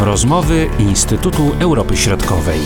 Rozmowy Instytutu Europy Środkowej.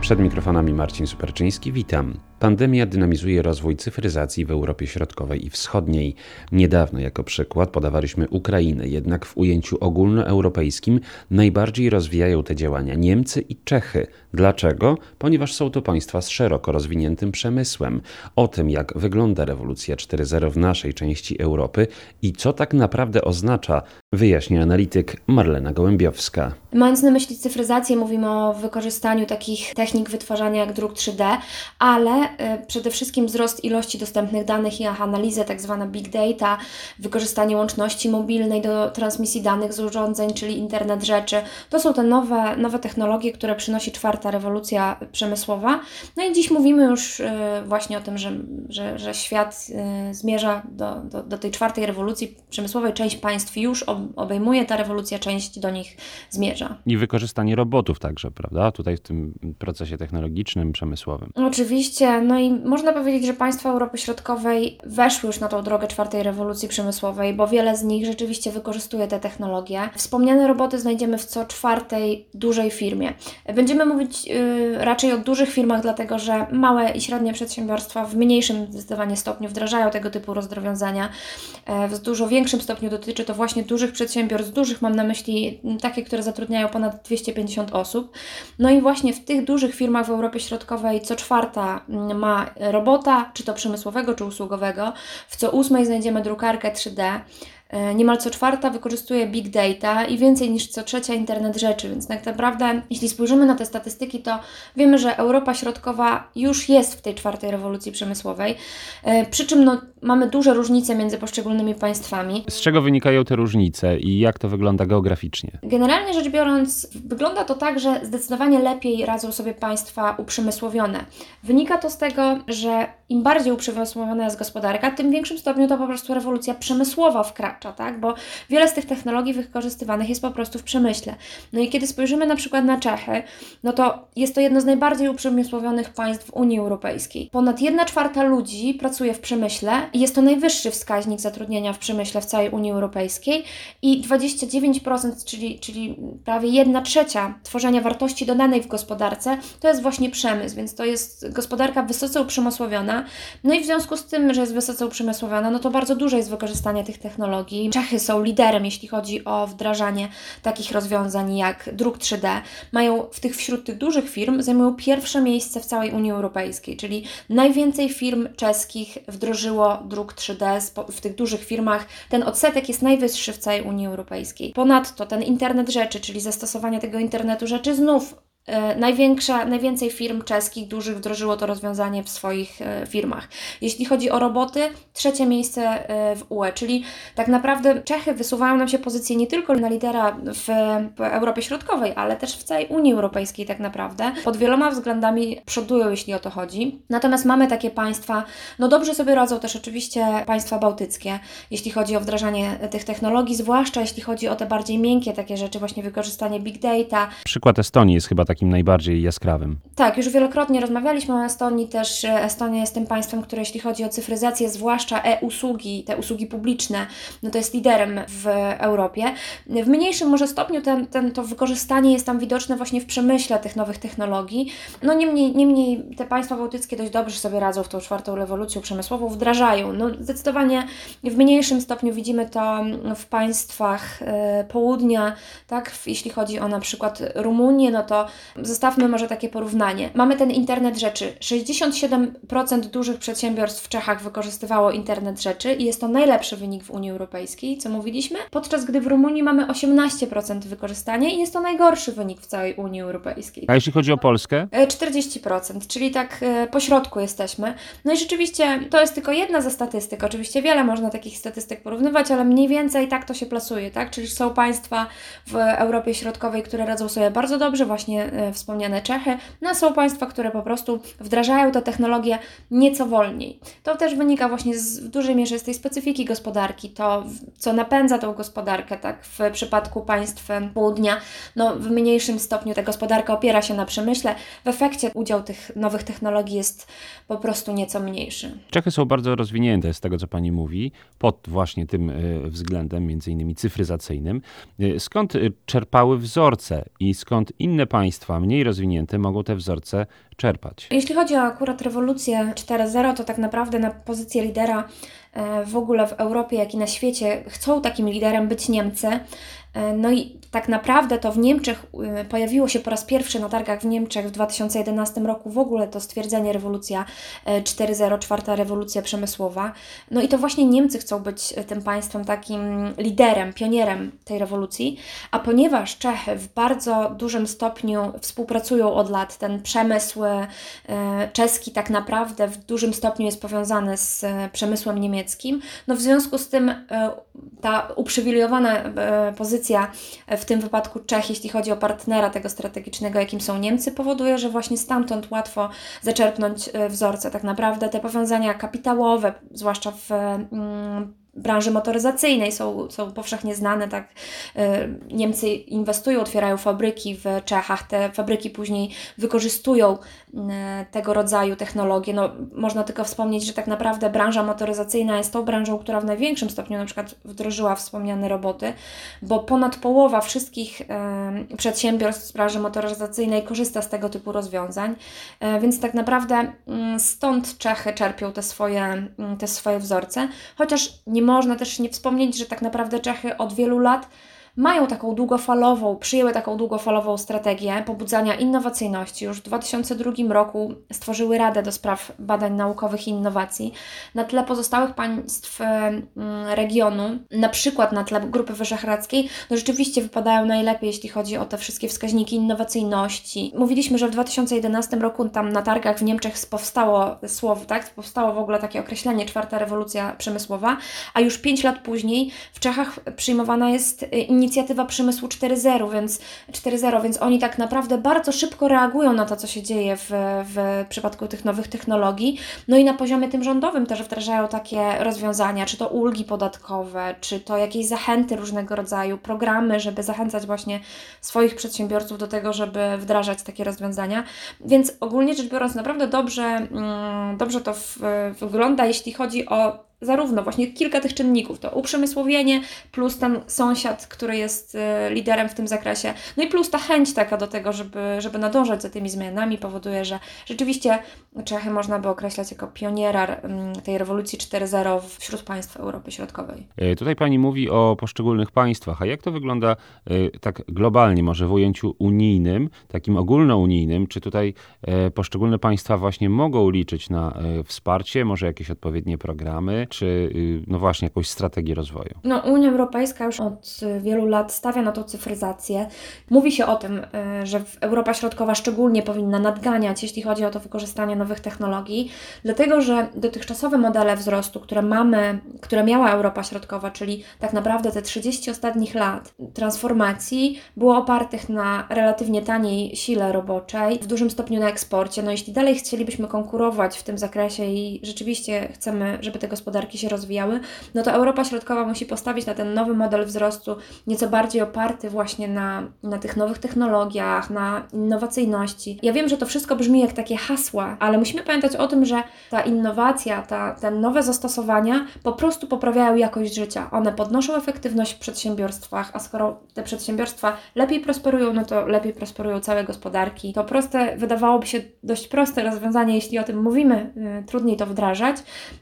Przed mikrofonami Marcin Superczyński, witam. Pandemia dynamizuje rozwój cyfryzacji w Europie Środkowej i Wschodniej. Niedawno jako przykład podawaliśmy Ukrainę, jednak w ujęciu ogólnoeuropejskim najbardziej rozwijają te działania Niemcy i Czechy. Dlaczego? Ponieważ są to państwa z szeroko rozwiniętym przemysłem. O tym, jak wygląda rewolucja 4.0 w naszej części Europy i co tak naprawdę oznacza, wyjaśnia analityk Marlena Gołębiowska. Mając na myśli cyfryzację, mówimy o wykorzystaniu takich technik wytwarzania jak druk 3D, ale przede wszystkim wzrost ilości dostępnych danych i analizę, tak zwana big data, wykorzystanie łączności mobilnej do transmisji danych z urządzeń, czyli internet rzeczy. To są te nowe, nowe technologie, które przynosi czwarta rewolucja przemysłowa. No i dziś mówimy już y, właśnie o tym, że, że, że świat y, zmierza do, do, do tej czwartej rewolucji przemysłowej. Część państw już obejmuje ta rewolucja, część do nich zmierza. I wykorzystanie robotów także, prawda? Tutaj w tym procesie technologicznym, przemysłowym. Oczywiście, no i można powiedzieć, że państwa Europy Środkowej weszły już na tą drogę czwartej rewolucji przemysłowej, bo wiele z nich rzeczywiście wykorzystuje te technologie. Wspomniane roboty znajdziemy w co czwartej dużej firmie. Będziemy mówić yy, raczej o dużych firmach, dlatego że małe i średnie przedsiębiorstwa w mniejszym zdecydowanie stopniu wdrażają tego typu rozwiązania. Yy, w dużo większym stopniu dotyczy to właśnie dużych przedsiębiorstw. Dużych mam na myśli takie, które zatrudniają ponad 250 osób. No i właśnie w tych dużych firmach w Europie Środkowej co czwarta mm, ma robota, czy to przemysłowego, czy usługowego. W co ósmej znajdziemy drukarkę 3D. E, niemal co czwarta wykorzystuje big data i więcej niż co trzecia internet rzeczy, więc tak naprawdę, jeśli spojrzymy na te statystyki, to wiemy, że Europa Środkowa już jest w tej czwartej rewolucji przemysłowej. E, przy czym no, mamy duże różnice między poszczególnymi państwami. Z czego wynikają te różnice i jak to wygląda geograficznie? Generalnie rzecz biorąc, wygląda to tak, że zdecydowanie lepiej radzą sobie państwa uprzemysłowione. Wynika to z tego, że im bardziej uprzemysłowiona jest gospodarka, tym większym stopniu to po prostu rewolucja przemysłowa wkracza, tak? Bo wiele z tych technologii wykorzystywanych jest po prostu w przemyśle. No i kiedy spojrzymy na przykład na Czechy, no to jest to jedno z najbardziej uprzemysłowionych państw w Unii Europejskiej. Ponad 1 czwarta ludzi pracuje w przemyśle i jest to najwyższy wskaźnik zatrudnienia w przemyśle w całej Unii Europejskiej i 29%, czyli, czyli prawie 1 trzecia tworzenia wartości dodanej w gospodarce, to jest właśnie przemysł, więc to jest gospodarka wysoce uprzemysłowiona. No i w związku z tym, że jest wysoce uprzemysłowiona, no to bardzo duże jest wykorzystanie tych technologii. Czechy są liderem, jeśli chodzi o wdrażanie takich rozwiązań jak druk 3D. Mają w tych wśród tych dużych firm zajmują pierwsze miejsce w całej Unii Europejskiej, czyli najwięcej firm czeskich wdrożyło druk 3D w tych dużych firmach. Ten odsetek jest najwyższy w całej Unii Europejskiej. Ponadto ten internet rzeczy, czyli zastosowanie tego internetu rzeczy znów największa, najwięcej firm czeskich dużych wdrożyło to rozwiązanie w swoich e, firmach. Jeśli chodzi o roboty, trzecie miejsce e, w UE, czyli tak naprawdę Czechy wysuwają nam się pozycję nie tylko na lidera w Europie Środkowej, ale też w całej Unii Europejskiej tak naprawdę. Pod wieloma względami przodują, jeśli o to chodzi. Natomiast mamy takie państwa, no dobrze sobie radzą też oczywiście państwa bałtyckie, jeśli chodzi o wdrażanie tych technologii, zwłaszcza jeśli chodzi o te bardziej miękkie takie rzeczy, właśnie wykorzystanie big data. Przykład Estonii jest chyba taki takim najbardziej jaskrawym. Tak, już wielokrotnie rozmawialiśmy o Estonii, też Estonia jest tym państwem, które jeśli chodzi o cyfryzację, zwłaszcza e-usługi, te usługi publiczne, no to jest liderem w Europie. W mniejszym może stopniu ten, ten, to wykorzystanie jest tam widoczne właśnie w przemyśle tych nowych technologii. No niemniej, niemniej te państwa bałtyckie dość dobrze sobie radzą w tą czwartą rewolucję przemysłową, wdrażają. No zdecydowanie w mniejszym stopniu widzimy to w państwach y, południa, tak, jeśli chodzi o na przykład Rumunię, no to Zostawmy może takie porównanie. Mamy ten internet rzeczy. 67% dużych przedsiębiorstw w Czechach wykorzystywało internet rzeczy i jest to najlepszy wynik w Unii Europejskiej, co mówiliśmy, podczas gdy w Rumunii mamy 18% wykorzystania i jest to najgorszy wynik w całej Unii Europejskiej. A jeśli chodzi o Polskę? 40%, e, czyli tak e, po środku jesteśmy. No i rzeczywiście to jest tylko jedna ze statystyk. Oczywiście wiele można takich statystyk porównywać, ale mniej więcej tak to się plasuje, tak? Czyli są państwa w Europie Środkowej, które radzą sobie bardzo dobrze właśnie wspomniane Czechy, no są państwa, które po prostu wdrażają tę technologię nieco wolniej. To też wynika właśnie z, w dużej mierze z tej specyfiki gospodarki, to co napędza tą gospodarkę, tak w przypadku państw południa, no w mniejszym stopniu ta gospodarka opiera się na przemyśle, w efekcie udział tych nowych technologii jest po prostu nieco mniejszy. Czechy są bardzo rozwinięte z tego, co Pani mówi, pod właśnie tym e, względem, między innymi cyfryzacyjnym. E, skąd e, czerpały wzorce i skąd inne państwa mniej rozwinięte mogą te wzorce czerpać? Jeśli chodzi o akurat rewolucję 4.0, to tak naprawdę na pozycję lidera w ogóle w Europie, jak i na świecie chcą takim liderem być Niemcy. E, no i tak naprawdę to w Niemczech e, pojawiło się po raz pierwszy na targach w Niemczech w 2011 roku w ogóle to stwierdzenie rewolucja 4.0, e, czwarta rewolucja przemysłowa. No i to właśnie Niemcy chcą być tym państwem takim liderem, pionierem tej rewolucji, a ponieważ Czechy w bardzo dużym stopniu współpracują od lat, ten przemysł czeski tak naprawdę w dużym stopniu jest powiązany z przemysłem niemieckim, no w związku z tym ta uprzywilejowana pozycja pozycja w tym wypadku Czech, jeśli chodzi o partnera tego strategicznego, jakim są Niemcy, powoduje, że właśnie stamtąd łatwo zaczerpnąć e, wzorce. Tak naprawdę te powiązania kapitałowe, zwłaszcza w mm, branży motoryzacyjnej są, są powszechnie znane, tak e, Niemcy inwestują, otwierają fabryki w Czechach, te fabryki później wykorzystują e, tego rodzaju technologie. No, można tylko wspomnieć, że tak naprawdę branża motoryzacyjna jest tą branżą, która w największym stopniu na przykład wdrożyła wspomniane roboty, bo ponad połowa wszystkich e, przedsiębiorstw z branży motoryzacyjnej korzysta z tego typu rozwiązań, więc tak naprawdę mm, stąd Czechy czerpią te swoje, mm, te swoje wzorce, chociaż nie można też nie wspomnieć, że tak naprawdę Czechy od wielu lat mają taką długofalową, przyjęły taką długofalową strategię pobudzania innowacyjności. Już w 2002 roku stworzyły Radę do Spraw Badań Naukowych i Innowacji. Na tle pozostałych państw regionu, na przykład na tle Grupy Wyszehradzkiej, no rzeczywiście wypadają najlepiej, jeśli chodzi o te wszystkie wskaźniki innowacyjności. Mówiliśmy, że w 2011 roku tam na targach w Niemczech powstało słowo, tak? Powstało w ogóle takie określenie czwarta rewolucja przemysłowa, a już 5 lat później w Czechach przyjmowana jest inicjatywa przemysłu 4.0, więc 4.0, więc oni tak naprawdę bardzo szybko reagują na to, co się dzieje w, w przypadku tych nowych technologii. No i na poziomie tym rządowym też wdrażają takie rozwiązania, czy to ulgi podatkowe, czy to jakieś zachęty różnego rodzaju, programy, żeby zachęcać właśnie swoich przedsiębiorców do tego, żeby wdrażać takie rozwiązania. Więc ogólnie rzecz biorąc, naprawdę dobrze, mm, dobrze to w, wygląda, jeśli chodzi o zarówno właśnie kilka tych czynników, to uprzemysłowienie plus ten sąsiad, który jest e, liderem w tym zakresie, no i plus ta chęć taka do tego, żeby, żeby nadążać za tymi zmianami powoduje, że rzeczywiście Czechy można by określać jako pioniera mm, tej rewolucji 4.0 wśród państw Europy Środkowej. E, tutaj Pani mówi o poszczególnych państwach, a jak to wygląda e, tak globalnie, może w ujęciu unijnym, takim ogólnounijnym, czy tutaj poszczególne państwa właśnie mogą liczyć na wsparcie, może jakieś odpowiednie programy, czy y, no właśnie jakąś strategię rozwoju? No, Unia Europejska już od wielu lat stawia na tą cyfryzację. Mówi się o tym, y, że Europa Środkowa szczególnie powinna nadganiać, jeśli chodzi o to wykorzystanie nowych technologii, dlatego że dotychczasowe modele wzrostu, które mamy, które miała Europa Środkowa, czyli tak naprawdę te 30 ostatnich lat transformacji, było opartych na relatywnie taniej sile roboczej, w dużym stopniu na eksporcie. No jeśli dalej chcielibyśmy konkurować w tym zakresie i rzeczywiście chcemy, żeby te gospodarki gospodarki się rozwijały, no to Europa Środkowa musi postawić na ten nowy model wzrostu, nieco bardziej oparty właśnie na, na tych nowych technologiach, na innowacyjności. Ja wiem, że to wszystko brzmi jak takie hasła, ale musimy pamiętać o tym, że ta innowacja, ta, te nowe zastosowania po prostu poprawiają jakość życia. One podnoszą efektywność w przedsiębiorstwach, a skoro te przedsiębiorstwa lepiej prosperują, no to lepiej prosperują całe gospodarki. To proste, wydawałoby się dość proste rozwiązanie, jeśli o tym mówimy, yy, trudniej to wdrażać,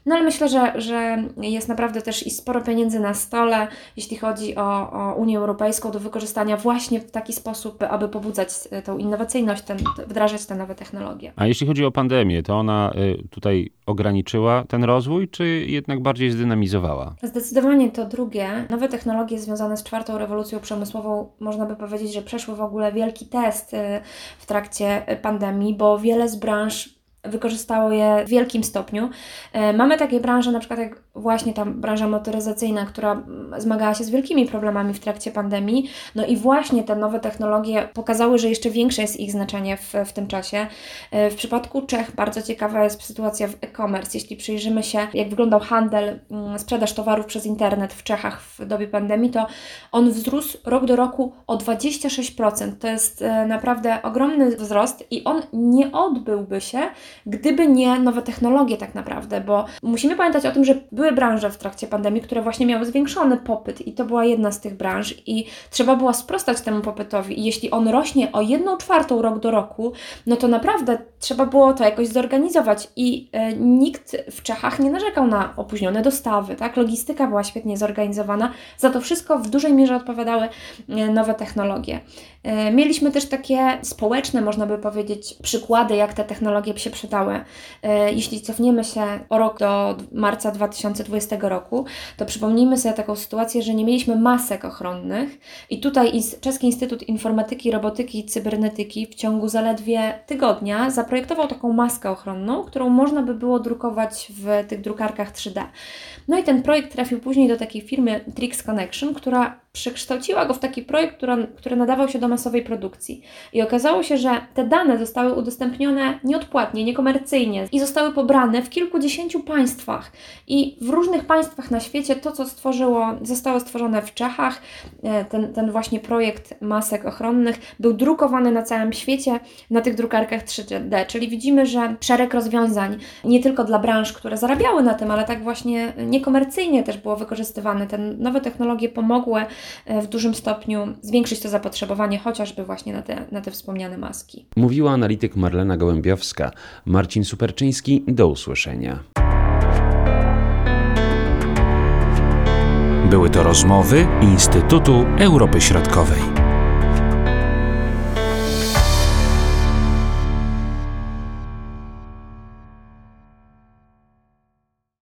no ale myślę, że, że jest naprawdę też i sporo pieniędzy na stole, jeśli chodzi o, o Unię Europejską, do wykorzystania właśnie w taki sposób, aby pobudzać e, tą innowacyjność, ten, wdrażać te nowe technologie. A jeśli chodzi o pandemię, to ona e, tutaj ograniczyła ten rozwój, czy jednak bardziej zdynamizowała? Zdecydowanie to drugie. Nowe technologie związane z czwartą rewolucją przemysłową, można by powiedzieć, że przeszły w ogóle wielki test e, w trakcie pandemii, bo wiele z branż wykorzystało je w wielkim stopniu. E, mamy takie branże, na przykład jak właśnie ta branża motoryzacyjna, która zmagała się z wielkimi problemami w trakcie pandemii. No i właśnie te nowe technologie pokazały, że jeszcze większe jest ich znaczenie w, w tym czasie. E, w przypadku Czech bardzo ciekawa jest sytuacja w e-commerce. Jeśli przyjrzymy się, jak wyglądał handel, mm, sprzedaż towarów przez internet w Czechach w dobie pandemii, to on wzrósł rok do roku o 26%. To jest e, naprawdę ogromny wzrost i on nie odbyłby się, gdyby nie nowe technologie tak naprawdę, bo musimy pamiętać o tym, że były branże w trakcie pandemii, które właśnie miały zwiększony popyt i to była jedna z tych branż i trzeba było sprostać temu popytowi i jeśli on rośnie o 1 czwartą rok do roku, no to naprawdę trzeba było to jakoś zorganizować i e, nikt w Czechach nie narzekał na opóźnione dostawy, tak? Logistyka była świetnie zorganizowana, za to wszystko w dużej mierze odpowiadały e, nowe technologie. E, mieliśmy też takie społeczne, można by powiedzieć, przykłady, jak te technologie się przydały. E, jeśli cofniemy się o rok do marca 2020 roku, to przypomnijmy sobie taką sytuację, że nie mieliśmy masek ochronnych i tutaj Czeski Instytut Informatyki, Robotyki i Cybernetyki w ciągu zaledwie tygodnia zaprojektował taką maskę ochronną, którą można by było drukować w tych drukarkach 3D. No i ten projekt trafił później do takiej firmy Trix Connection, która przekształciła go w taki projekt, który, który nadawał się do masowej produkcji. I okazało się, że te dane zostały udostępnione nieodpłatnie, niekomercyjnie i zostały pobrane w kilkudziesięciu państwach. I w różnych państwach na świecie to, co stworzyło, zostało stworzone w Czechach, e, ten, ten właśnie projekt masek ochronnych, był drukowany na całym świecie na tych drukarkach 3D. Czyli widzimy, że szereg rozwiązań nie tylko dla branż, które zarabiały na tym, ale tak właśnie niekomercyjnie też było wykorzystywane. Te nowe technologie pomogły w dużym stopniu zwiększyć to zapotrzebowanie, chociażby właśnie na te, na te wspomniane maski. Mówiła analityk Marlena Gołębiowska. Marcin Superczyński, do usłyszenia. Były to rozmowy Instytutu Europy Środkowej.